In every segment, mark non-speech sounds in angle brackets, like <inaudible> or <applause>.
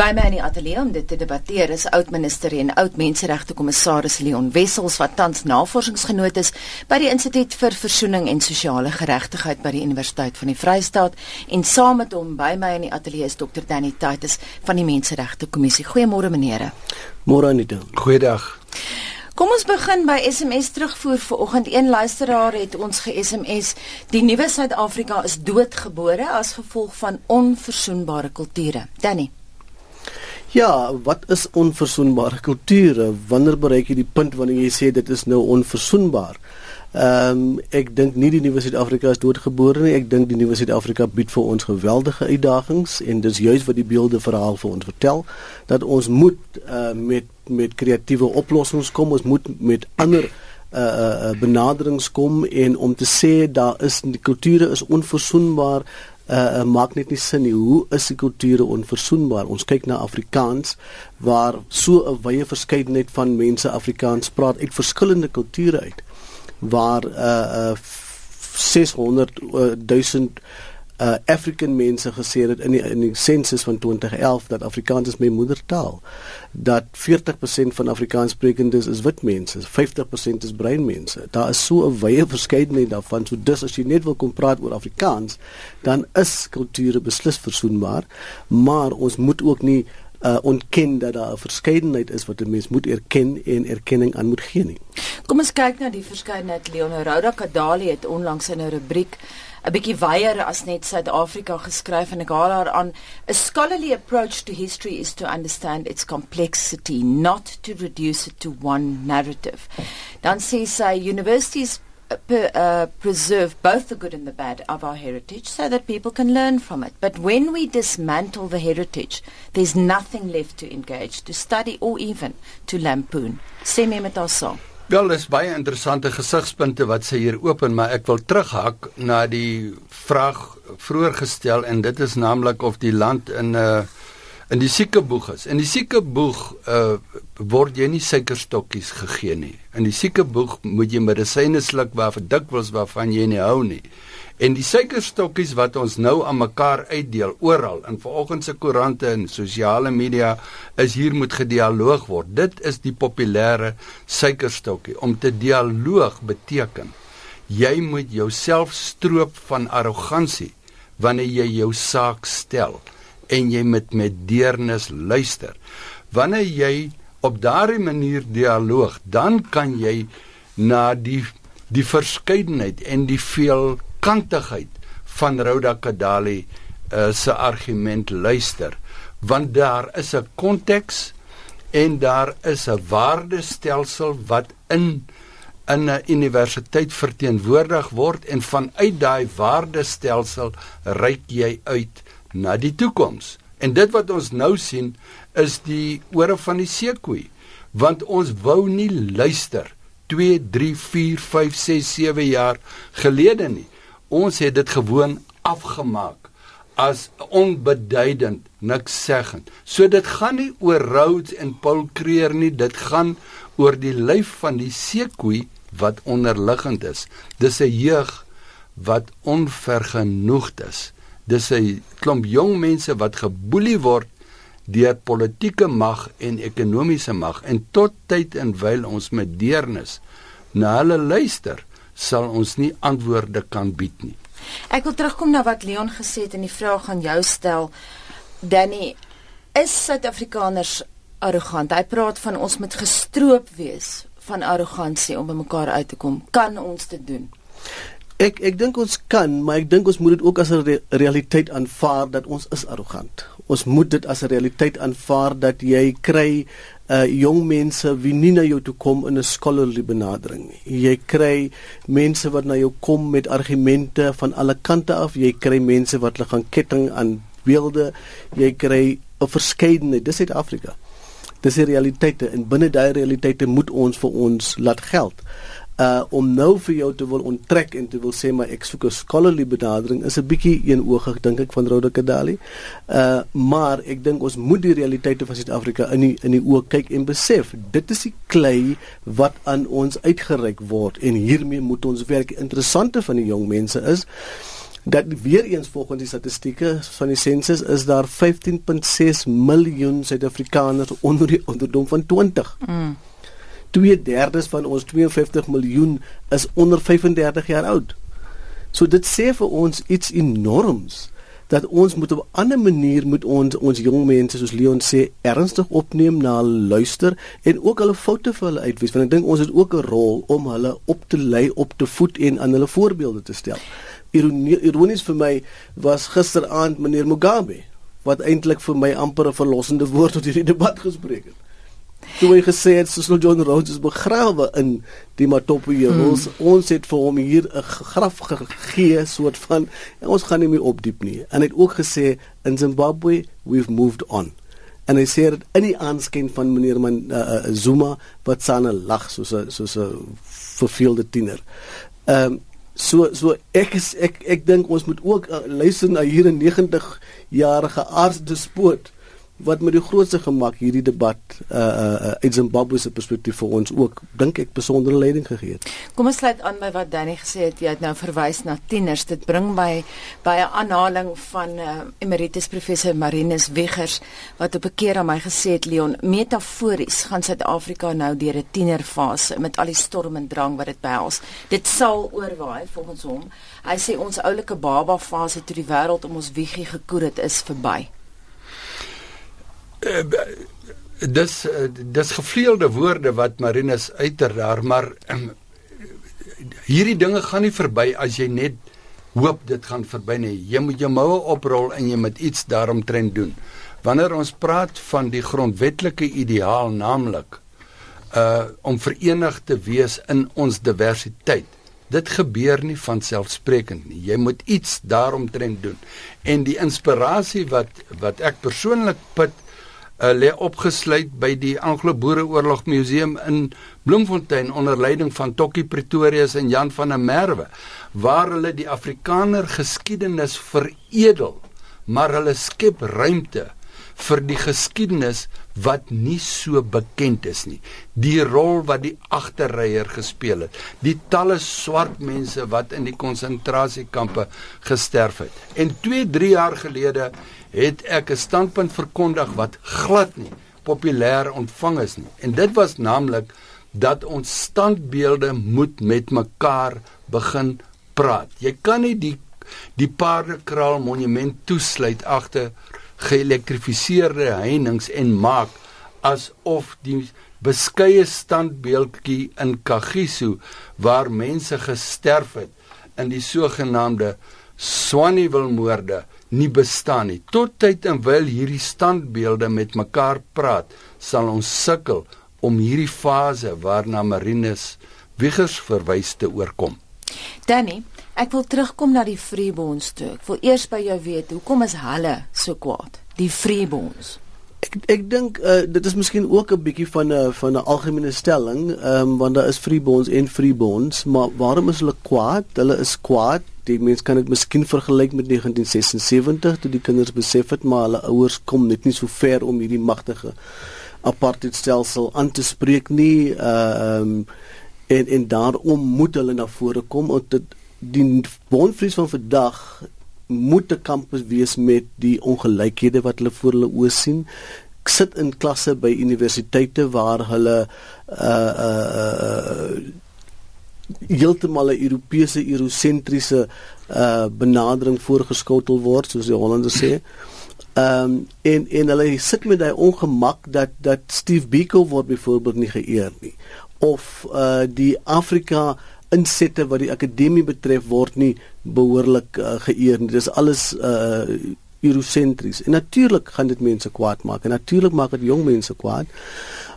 By my in die ateljee om dit te debatteer is oud-minister en oud-menseregte kommissaris Leon Wessels wat tans navorsingsgenoot is by die Instituut vir Versoening en Sosiale Geregtigheid by die Universiteit van die Vrystaat en saam met hom by my in die ateljee is Dr Danny Titus van die Menseregte Kommissie. Goeiemôre meneere. Môre Anita. Goeiedag. Kom ons begin by SMS terugvoer vir oggend. Een luisteraar het ons ge-SMS: "Die nuwe Suid-Afrika is doodgebore as gevolg van onverzoenbare kulture." Danny Ja, wat is onverzoenbare kulture? Wanneer bereik jy die punt wanneer jy sê dit is nou onverzoenbaar? Ehm um, ek dink nie die nuwe Suid-Afrika is doodgebore nie. Ek dink die nuwe Suid-Afrika bied vir ons geweldige uitdagings en dis juis wat die beelde verhaal vir ons vertel dat ons moet uh, met met kreatiewe oplossings kom. Ons moet met ander uh uh benaderings kom en om te sê daar is die kulture is onverzoenbaar uh, maak net nie sin nie. Hoe is die kulture onverzoenbaar? Ons kyk na Afrikaans waar so 'n wye verskeidenheid van mense Afrikaans praat uit verskillende kulture uit. Waar uh, uh 600 uh, 1000 uh African mense gesê het in die in die sensus van 2011 dat Afrikaans is my moedertaal. Dat 40% van Afrikaanssprekendes is wit mense, 50% is bruin mense. Daar is so 'n wye verskeidenheid daarvan. So dis as jy net wil kom praat oor Afrikaans, dan is kulture beslis versoenbaar, maar ons moet ook nie uh ontken dat daar 'n verskeidenheid is wat 'n mens moet erken en erkenning aan moet gee nie. Kom ons kyk na die verskeidenheid. Leonardo Kadali het onlangs in 'n rubriek 'n bietjie wyeer as net Suid-Afrika geskryf en ek haal haar aan a scholarly approach to history is to understand its complexity not to reduce it to one narrative dan sê sy universities uh, uh, preserve both the good and the bad of our heritage so that people can learn from it. But when we dismantle the heritage there's nothing left to engage to study or even to lampoon. Sê my met ons so Wel, dis baie interessante gesigspunte wat sy hier open, maar ek wil terughak na die vraag vroeër gestel en dit is naamlik of die land in 'n uh, in die siekeboeg is. In die siekeboeg uh, word jy nie suikerstokkies gegee nie. In die siekeboeg moet jy medisyne sluk waarvan dikwels waarvan jy nie hou nie. En die suikerstokkies wat ons nou aan mekaar uitdeel oral in vanoggend se koerante en sosiale media is hier moet gedialoog word. Dit is die populêre suikerstokkie. Om te dialoog beteken jy moet jouself stroop van arrogansie wanneer jy jou saak stel en jy moet met deernis luister. Wanneer jy op daardie manier dialoog, dan kan jy na die die verskeidenheid en die veel kantigheid van Rhoda Kadali uh, se argument luister want daar is 'n konteks en daar is 'n waardestelsel wat in in 'n universiteit verteenwoordig word en vanuit daai waardestelsel reik jy uit na die toekoms. En dit wat ons nou sien is die ore van die seekoei want ons wou nie luister 2 3 4 5 6 7 jaar gelede nie ons het dit gewoon afgemaak as onbeduidend niks seggend. So dit gaan nie oor Rhodes en Paul Creer nie, dit gaan oor die lyf van die seekoei wat onderliggend is. Dis 'n jeug wat onvergenoegd is. Dis 'n klomp jong mense wat geboelie word deur politieke mag en ekonomiese mag en tot tyd en wyl ons met deernis na hulle luister sal ons nie antwoorde kan bied nie. Ek wil terugkom na wat Leon gesê het en die vraag aan jou stel. Danny, is Suid-Afrikaners arrogant? Hy praat van ons moet gestroop wees van arrogansie om by mekaar uit te kom. Kan ons dit doen? Ek ek dink ons kan, maar ek dink ons moet dit ook as 'n re realiteit aanvaar dat ons is arrogant. Ons moet dit as 'n realiteit aanvaar dat jy kry uh jong mense wie nie na jou toe kom in 'n scholarly benadering nie. Jy kry mense wat na jou kom met argumente van alle kante af. Jy kry mense wat hulle gaan ketting aan beelde. Jy kry 'n verskeidenheid. Dis Suid-Afrika. Dis die realiteite en binne daai realiteite moet ons vir ons laat geld uh om nou vir jou te wil onttrek en te wil sê maar ek soek 'n scholarly benadering is 'n bietjie eenoogig dink ek van Rhoda Kadali. Uh maar ek dink ons moet die realiteite van Suid-Afrika in die in die oë kyk en besef dit is die klei wat aan ons uitgereik word en hiermee moet ons werk. Interessante van die jong mense is dat weer eens volgens die statistieke van die sensus is daar 15.6 miljoen Suid-Afrikaners onder die <laughs> ouderdom van 20. Mm. 2/3 van ons 52 miljoen is onder 35 jaar oud. So dit sê vir ons iets enorms dat ons moet op 'n ander manier moet ons ons jong mense soos Leon sê ernstig opneem na hulle luister en ook hulle foute vir hulle uitwys want ek dink ons het ook 'n rol om hulle op te lei op te voed en aan hulle voorbeelde te stel. Ironies vir my was gisteraand meneer Mugabe wat eintlik vir my amper 'n verlossende woord tot hierdie debat gespreek het toe hy gesê het Cecil John Rhodes is begrawe in die Matopo Hills. Hmm. Ons het vir hom hier 'n graf gegee soort van ons gaan nie meer opdiep nie. En hy het ook gesê in Zimbabwe we've moved on. En hy sê dit in die aanskyn van meneer man uh, uh, Zuma wat sane lag soos 'n soos 'n verveelde tiener. Ehm um, so so ek is ek ek dink ons moet ook uh, luister na hier 'n 90 jarige aardsdespoot wat met die grootste gemak hierdie debat uh uh uit Zimbabwe se perspektief vir ons ook dink ek besondere leiding gegee het. Kom ons sluit aan by wat Danny gesê het. Jy het nou verwys na tieners. Dit bring my by 'n aanhaling van uh emeritus professor Marinus Wiggers wat op 'n keer aan my gesê het Leon, metafories gaan Suid-Afrika nou deur 'n tienerfase met al die storm en drang wat dit behels. Dit sal oorwaai volgens hom. Hy sê ons oulike baba fase toe die wêreld om ons wiegie gekoer het is verby. Uh, dis uh, dis gevleelde woorde wat Marinus uiter daar maar um, hierdie dinge gaan nie verby as jy net hoop dit gaan verby nie. Jy moet jou moue oprol en jy moet iets daaromtrent doen. Wanneer ons praat van die grondwetlike ideaal naamlik uh om verenigd te wees in ons diversiteit dit gebeur nie van selfsprekend nie. Jy moet iets daaromtrent doen. En die inspirasie wat wat ek persoonlik put uh, lê opgesluit by die Anglo-Boereoorlog Museum in Bloemfontein onder leiding van Tokkie Pretorius en Jan van der Merwe waar hulle die Afrikaner geskiedenis veredel maar hulle skep ruimte vir die geskiedenis wat nie so bekend is nie. Die rol wat die agterryer gespeel het, die talle swart mense wat in die konsentrasiekampe gesterf het. En 2, 3 jaar gelede het ek 'n standpunt verkondig wat glad nie populêr ontvang is nie. En dit was naamlik dat ons standbeelde moet met mekaar begin praat. Jy kan nie die die paardekraal monument toesluit agter geelektrifiseerde heininge en maak asof die beskeie standbeeldjie in Kagiso waar mense gesterf het in die sogenaamde Swaneville moorde nie bestaan nie. Tot tyd en wyl hierdie standbeelde met mekaar praat, sal ons sukkel om hierdie fase waarna Marinus Wiggers verwys te oorkom. Danny, ek wil terugkom na die Freebonds toe. Ek wil eers by jou weet, hoekom is hulle so kwaad? Die Freebonds. Ek ek dink uh, dit is miskien ook 'n bietjie van 'n van 'n algemene stelling, ehm um, want daar is Freebonds en Freebonds, maar waarom is hulle kwaad? Hulle is kwaad die mens kan dit miskien vergelyk met 1976 toe die kinders besef het maar hulle ouers kom net nie so ver om hierdie magtige apartheidstelsel aan te spreek nie uh um, en en daarom moet hulle na vore kom om dit die bonvries van vandag moet 'n kampus wees met die ongelykhede wat hulle voor hulle oë sien ek sit in klasse by universiteite waar hulle uh uh, uh heeltemal 'n Europese eurosentriese uh benadering voorgeskotel word soos die Hollanders sê. Ehm um, en en hulle sit met daai ongemak dat dat Steve Biko word byvoorbeeld nie geëer nie of uh die Afrika insette wat die akademie betref word nie behoorlik uh, geëer nie. Dis alles uh eurosentries. En natuurlik gaan dit mense kwaad maak en natuurlik maak dit jong mense kwaad.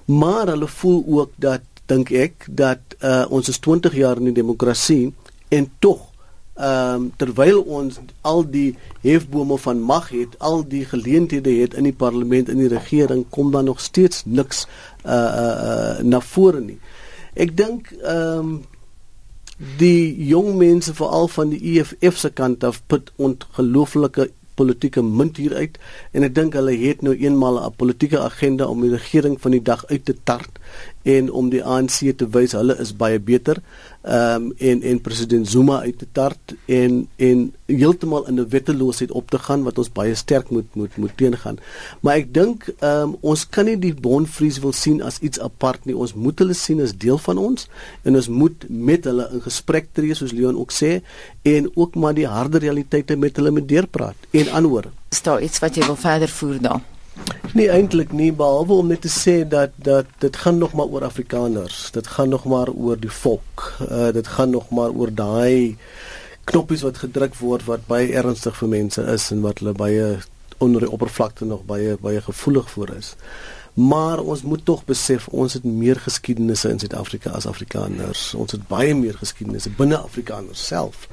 Maar hulle voel ook dat dink ek dat uh, ons is 20 jaar in die demokrasie en tog ehm um, terwyl ons al die hefbome van mag het, al die geleenthede het in die parlement en die regering kom dan nog steeds niks uh uh, uh na vore nie. Ek dink ehm um, die jong mense veral van die EFF se kant af put ongelooflike politieke munt hieruit en ek dink hulle het nou eenmal 'n politieke agenda om die regering van die dag uit te tart en om die ANC te wys hulle is baie beter. Ehm um, en en president Zuma uit te tart en en heeltemal in 'n wetteloosheid op te gaan wat ons baie sterk moet moet moet teengaan. Maar ek dink ehm um, ons kan nie die Bonfries wil sien as iets apart nie. Ons moet hulle sien as deel van ons en ons moet met hulle in gesprek tree soos Leon ook sê en ook maar die harde realiteite met hulle met deurpraat en aanhoor. Is daar iets wat jy wil verder voer dan? Nee eintlik nie behalwe om net te sê dat dat dit gaan nog maar oor Afrikaners. Dit gaan nog maar oor die volk. Uh dit gaan nog maar oor daai knoppies wat gedruk word wat baie ernstig vir mense is en wat hulle baie onder die oppervlakte nog baie baie gevoelig vir is. Maar ons moet tog besef ons het meer geskiedenisse in Suid-Afrika as Afrikaners. Ons het baie meer geskiedenisse binne Afrikaners self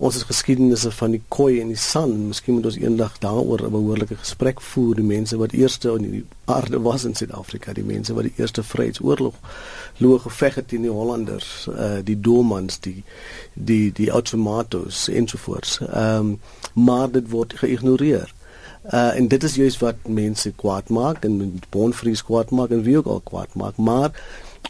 ons het geskiedenisse van die koi en die san. Miskien moet ons eendag daaroor 'n behoorlike gesprek voer. Die mense wat eerste in die aarde was in Suid-Afrika, die mense wat die eerste vryheidsoorlog loog geveg het teen die Hollanders, uh die Domans, die die die Automatos ensovoorts. Ehm um, maar dit word geïgnoreer. Uh en dit is juist wat mense kwaad maak en Bonfries kwaad maak en wie ook al kwaad maak, maar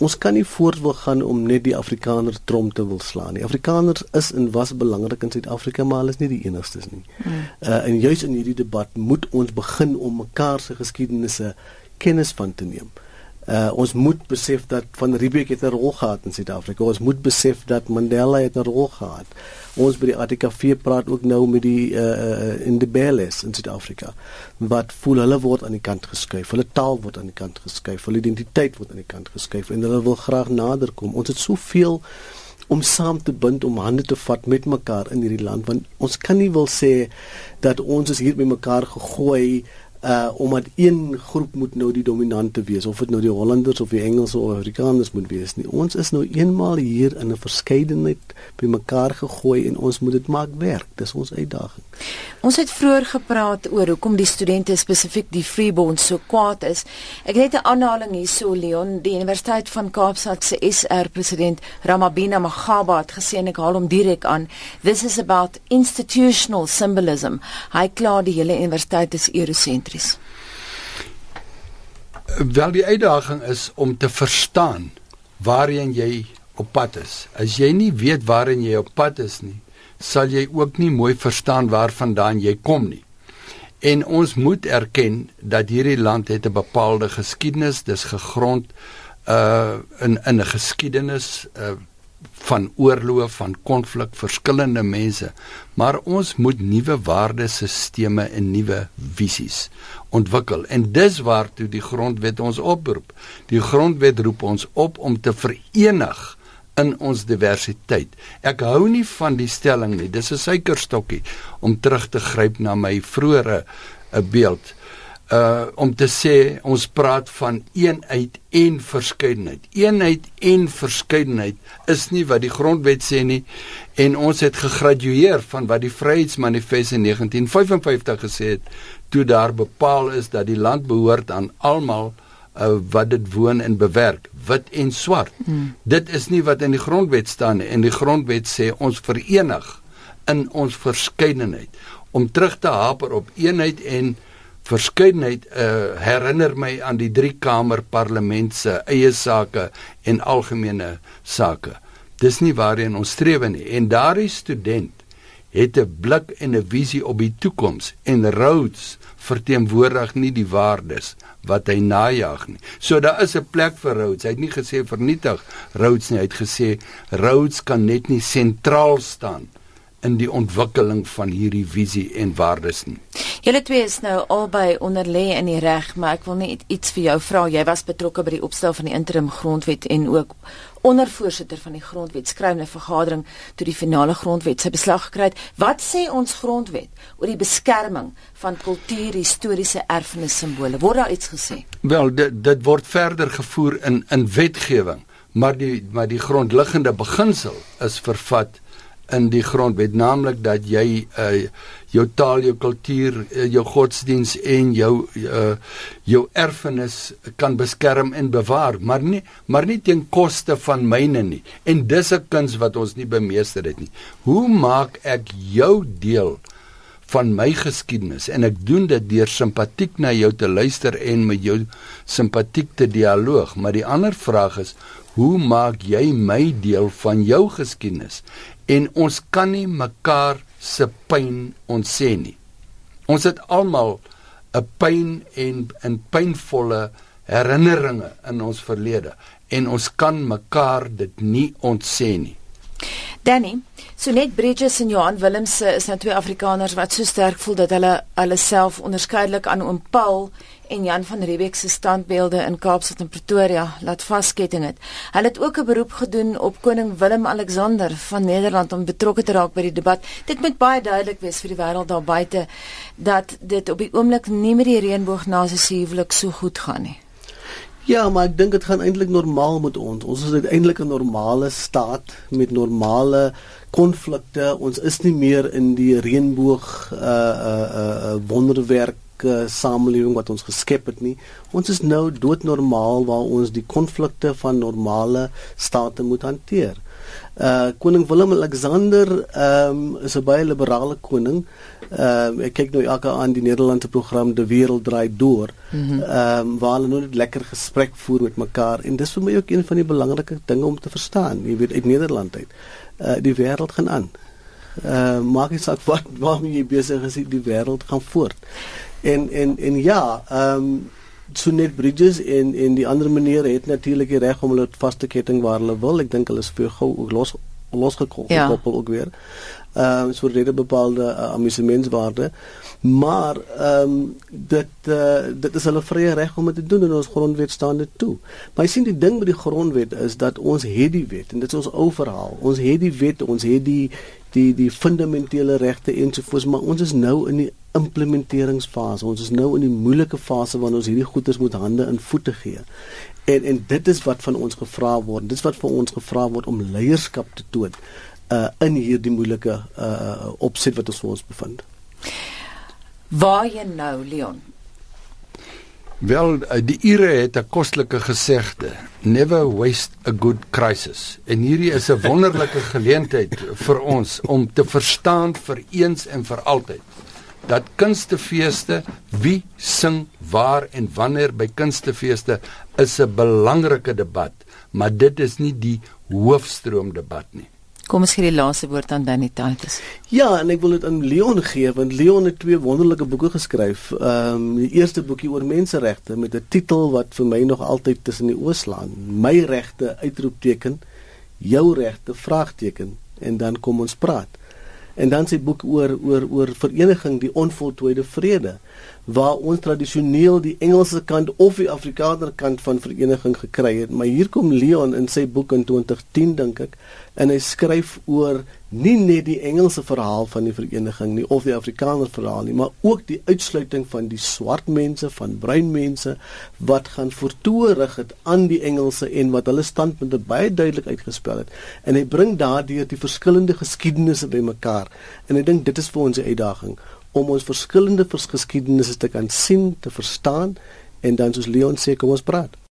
ons kan nie voort wil gaan om net die Afrikaner trom te wil slaan nie. Afrikaners is en was belangrik in Suid-Afrika, maar hulle is nie die enigstes nie. Mm. Uh en juis in hierdie debat moet ons begin om mekaar se geskiedenisse kennis van te neem. Uh ons moet besef dat van Riebeeck het 'n rol gehad in Suid-Afrika. Ons moet besef dat Mandela het 'n rol gehad. Ons by die ATKV praat ook nou met die uh uh in die Belles in Suid-Afrika. Wat voel hulle word aan die kant geskuif. Hulle taal word aan die kant geskuif. Hulle identiteit word aan die kant geskuif en hulle wil graag nader kom. Ons het soveel om saam te bind om hande te vat met mekaar in hierdie land want ons kan nie wil sê dat ons is hier by mekaar gegooi uh omdat een groep moet nou die dominante wees of dit nou die Hollanders of die Engelse of Afrikaners moet wees nie. Ons is nou eenmaal hier in 'n verskeidenheid bymekaar gegooi en ons moet dit maak werk. Dis ons uitdaging. Ons het vroeër gepraat oor hoekom die studente spesifiek die Freebond so kwaad is. Ek het 'n aanhaling hierso Leon, die Universiteit van Kaapstad se SR president Ramabina Magaba het gesê en ek haal hom direk aan, this is about institutional symbolism. Hy kla die hele universiteit is eurosentries sentries? Wel die uitdaging is om te verstaan waarheen jy op pad is. As jy nie weet waarheen jy op pad is nie, sal jy ook nie mooi verstaan waarvandaan jy kom nie. En ons moet erken dat hierdie land het 'n bepaalde geskiedenis, dis gegrond uh in in 'n geskiedenis uh van oorloë, van konflik, verskillende mense. Maar ons moet nuwe waardesisteme en nuwe visies ontwikkel. En dis waartoe die grondwet ons oproep. Die grondwet roep ons op om te verenig in ons diversiteit. Ek hou nie van die stelling nie. Dis 'n suikerstokkie om terug te gryp na my vroeëre 'n eh, beeld uh om te sê ons praat van eenheid en verskeidenheid. Eenheid en verskeidenheid is nie wat die grondwet sê nie en ons het gegradueer van wat die Vryheidsmanifest in 1955 gesê het toe daar bepaal is dat die land behoort aan almal uh, wat dit woon en bewerk, wit en swart. Hmm. Dit is nie wat in die grondwet staan nie en die grondwet sê ons verenig in ons verskeidenheid om terug te haper op eenheid en verskeidenheid uh, herinner my aan die drie kamer parlement se eie sake en algemene sake. Dis nie waarheen ons streef nie en daardie student het 'n blik en 'n visie op die toekoms en Rhodes verteenwoordig nie die waardes wat hy najag nie. So daar is 'n plek vir Rhodes. Hy het nie gesê vernietig Rhodes nie, hy het gesê Rhodes kan net nie sentraal staan in die ontwikkeling van hierdie visie en waardes nie. Julle twee is nou albei onder lê in die reg, maar ek wil net iets vir jou vra. Jy was betrokke by die opstel van die interim grondwet en ook ondervoorsitter van die grondwet skrywende vergadering toe die finale grondwet sy beslag gekry het. Wat sê ons grondwet oor die beskerming van kultuur, historiese erfenis simbole? Word daar iets gesê? Wel, dit dit word verder gevoer in in wetgewing, maar die maar die grondliggende beginsel is vervat in die grondwet naamlik dat jy uh, jou taal, jou kultuur, uh, jou godsdiens en jou uh, jou erfenis kan beskerm en bewaar, maar nie maar nie ten koste van myne nie. En dis 'n kuns wat ons nie bemeester het nie. Hoe maak ek jou deel van my geskiedenis en ek doen dit deur simpatiek na jou te luister en met jou simpatiek te dialoog, maar die ander vraag is hoe maak jy my deel van jou geskiedenis? En ons kan nie mekaar se pyn ontsê nie. Ons het almal 'n pyn en 'n pynvolle herinneringe in ons verlede en ons kan mekaar dit nie ontsê nie. Danny, so net Bridges en Johan Willemse is nou twee Afrikaners wat so sterk voel dat hulle hulle self onderskeidelik aan oom Paul en Jan van Riebeeck se standbeelde in Kaapstad en Pretoria laat vasketting het. Hulle het ook 'n beroep gedoen op koning Willem-Alexander van Nederland om betrokke te raak by die debat. Dit moet baie duidelik wees vir die wêreld daar buite dat dit op die oomblik nie met die reënboognasies huwelik so goed gaan nie. Ja, maar ek dink dit gaan eintlik normaal met ons. Ons is uiteindelik 'n normale staat met normale konflikte. Ons is nie meer in die reënboog uh uh uh wonderwerk uh, samelewing wat ons geskep het nie. Ons is nou doodnormaal waar ons die konflikte van normale state moet hanteer. Uh koning Willem Alexander ehm um, is 'n baie liberale koning. Ehm uh, ek kyk nou elke aan die Nederlandse program De Wêreld Draai Deur. Ehm mm um, waar hulle nou net lekker gesprek voer met mekaar en dis vir my ook een van die belangrike dinge om te verstaan. Jy weet uit Nederland uit. Uh die wêreld gaan aan. Ehm uh, maak nie saak wat <laughs> waarmee jy besig is, die wêreld gaan voort. En en en ja, ehm um, so net Bridges en en die ander maniere het natuurlik die reg om hulle vaste ketting waar hulle wil. Ek dink hulle is vir gou los losgekoppel ja. ook weer. Ehm uh, so rede bepaalde uh, amusementswaarde. Maar ehm um, dit uh, dit is hulle vrye reg om dit te doen en ons grondwet staan dit toe. Maar jy sien die ding met die grondwet is dat ons het die wet en dit is ons ou verhaal. Ons het die wet, ons het die die die fundamentele regte ensovoorts, maar ons is nou in die implementeringsfase. Ons is nou in die moeilike fase wanneer ons hierdie goeders moet hande in voete gee. En en dit is wat van ons gevra word. Dit is wat vir ons gevra word om leierskap te toon uh in hierdie moeilike uh opset wat ons vir ons bevind. Waar jy nou, Leon? Wel, uh, die Ire het 'n kostelike gesegde, never waste a good crisis. En hierdie is 'n wonderlike geleentheid vir ons om te verstaan vir eens en vir altyd dat kunstefeeste wie sing waar en wanneer by kunstefeeste is 'n belangrike debat, maar dit is nie die hoofstroom debat nie. Kom ons gee die laaste woord aan Danny Titus. Ja, en ek wil dit aan Leon gee want Leon het twee wonderlike boeke geskryf. Ehm um, die eerste boekie oor menseregte met 'n titel wat vir my nog altyd tussen die oë slaan. My regte uitroepteken, jou regte vraagteken en dan kom ons praat en dan sy boek oor oor oor vereniging die onvoltooide vrede waar ons tradisioneel die Engelse kant of die Afrikaner kant van vereniging gekry het maar hier kom Leon in sy boek in 2010 dink ek en hy skryf oor nie net die Engelse verhaal van die vereniging nie of die Afrikaner verhaal nie, maar ook die uitsluiting van die swart mense, van bruin mense wat gaan voortoorig het aan die Engelse en wat hulle standpunte baie duidelik uitgespel het. En hy bring daardeur die verskillende geskiedenisse bymekaar. En ek dink dit is vir ons 'n uitdaging om ons verskillende geskiedenisse te kan sien, te verstaan en dan soos Leon sê, kom ons praat.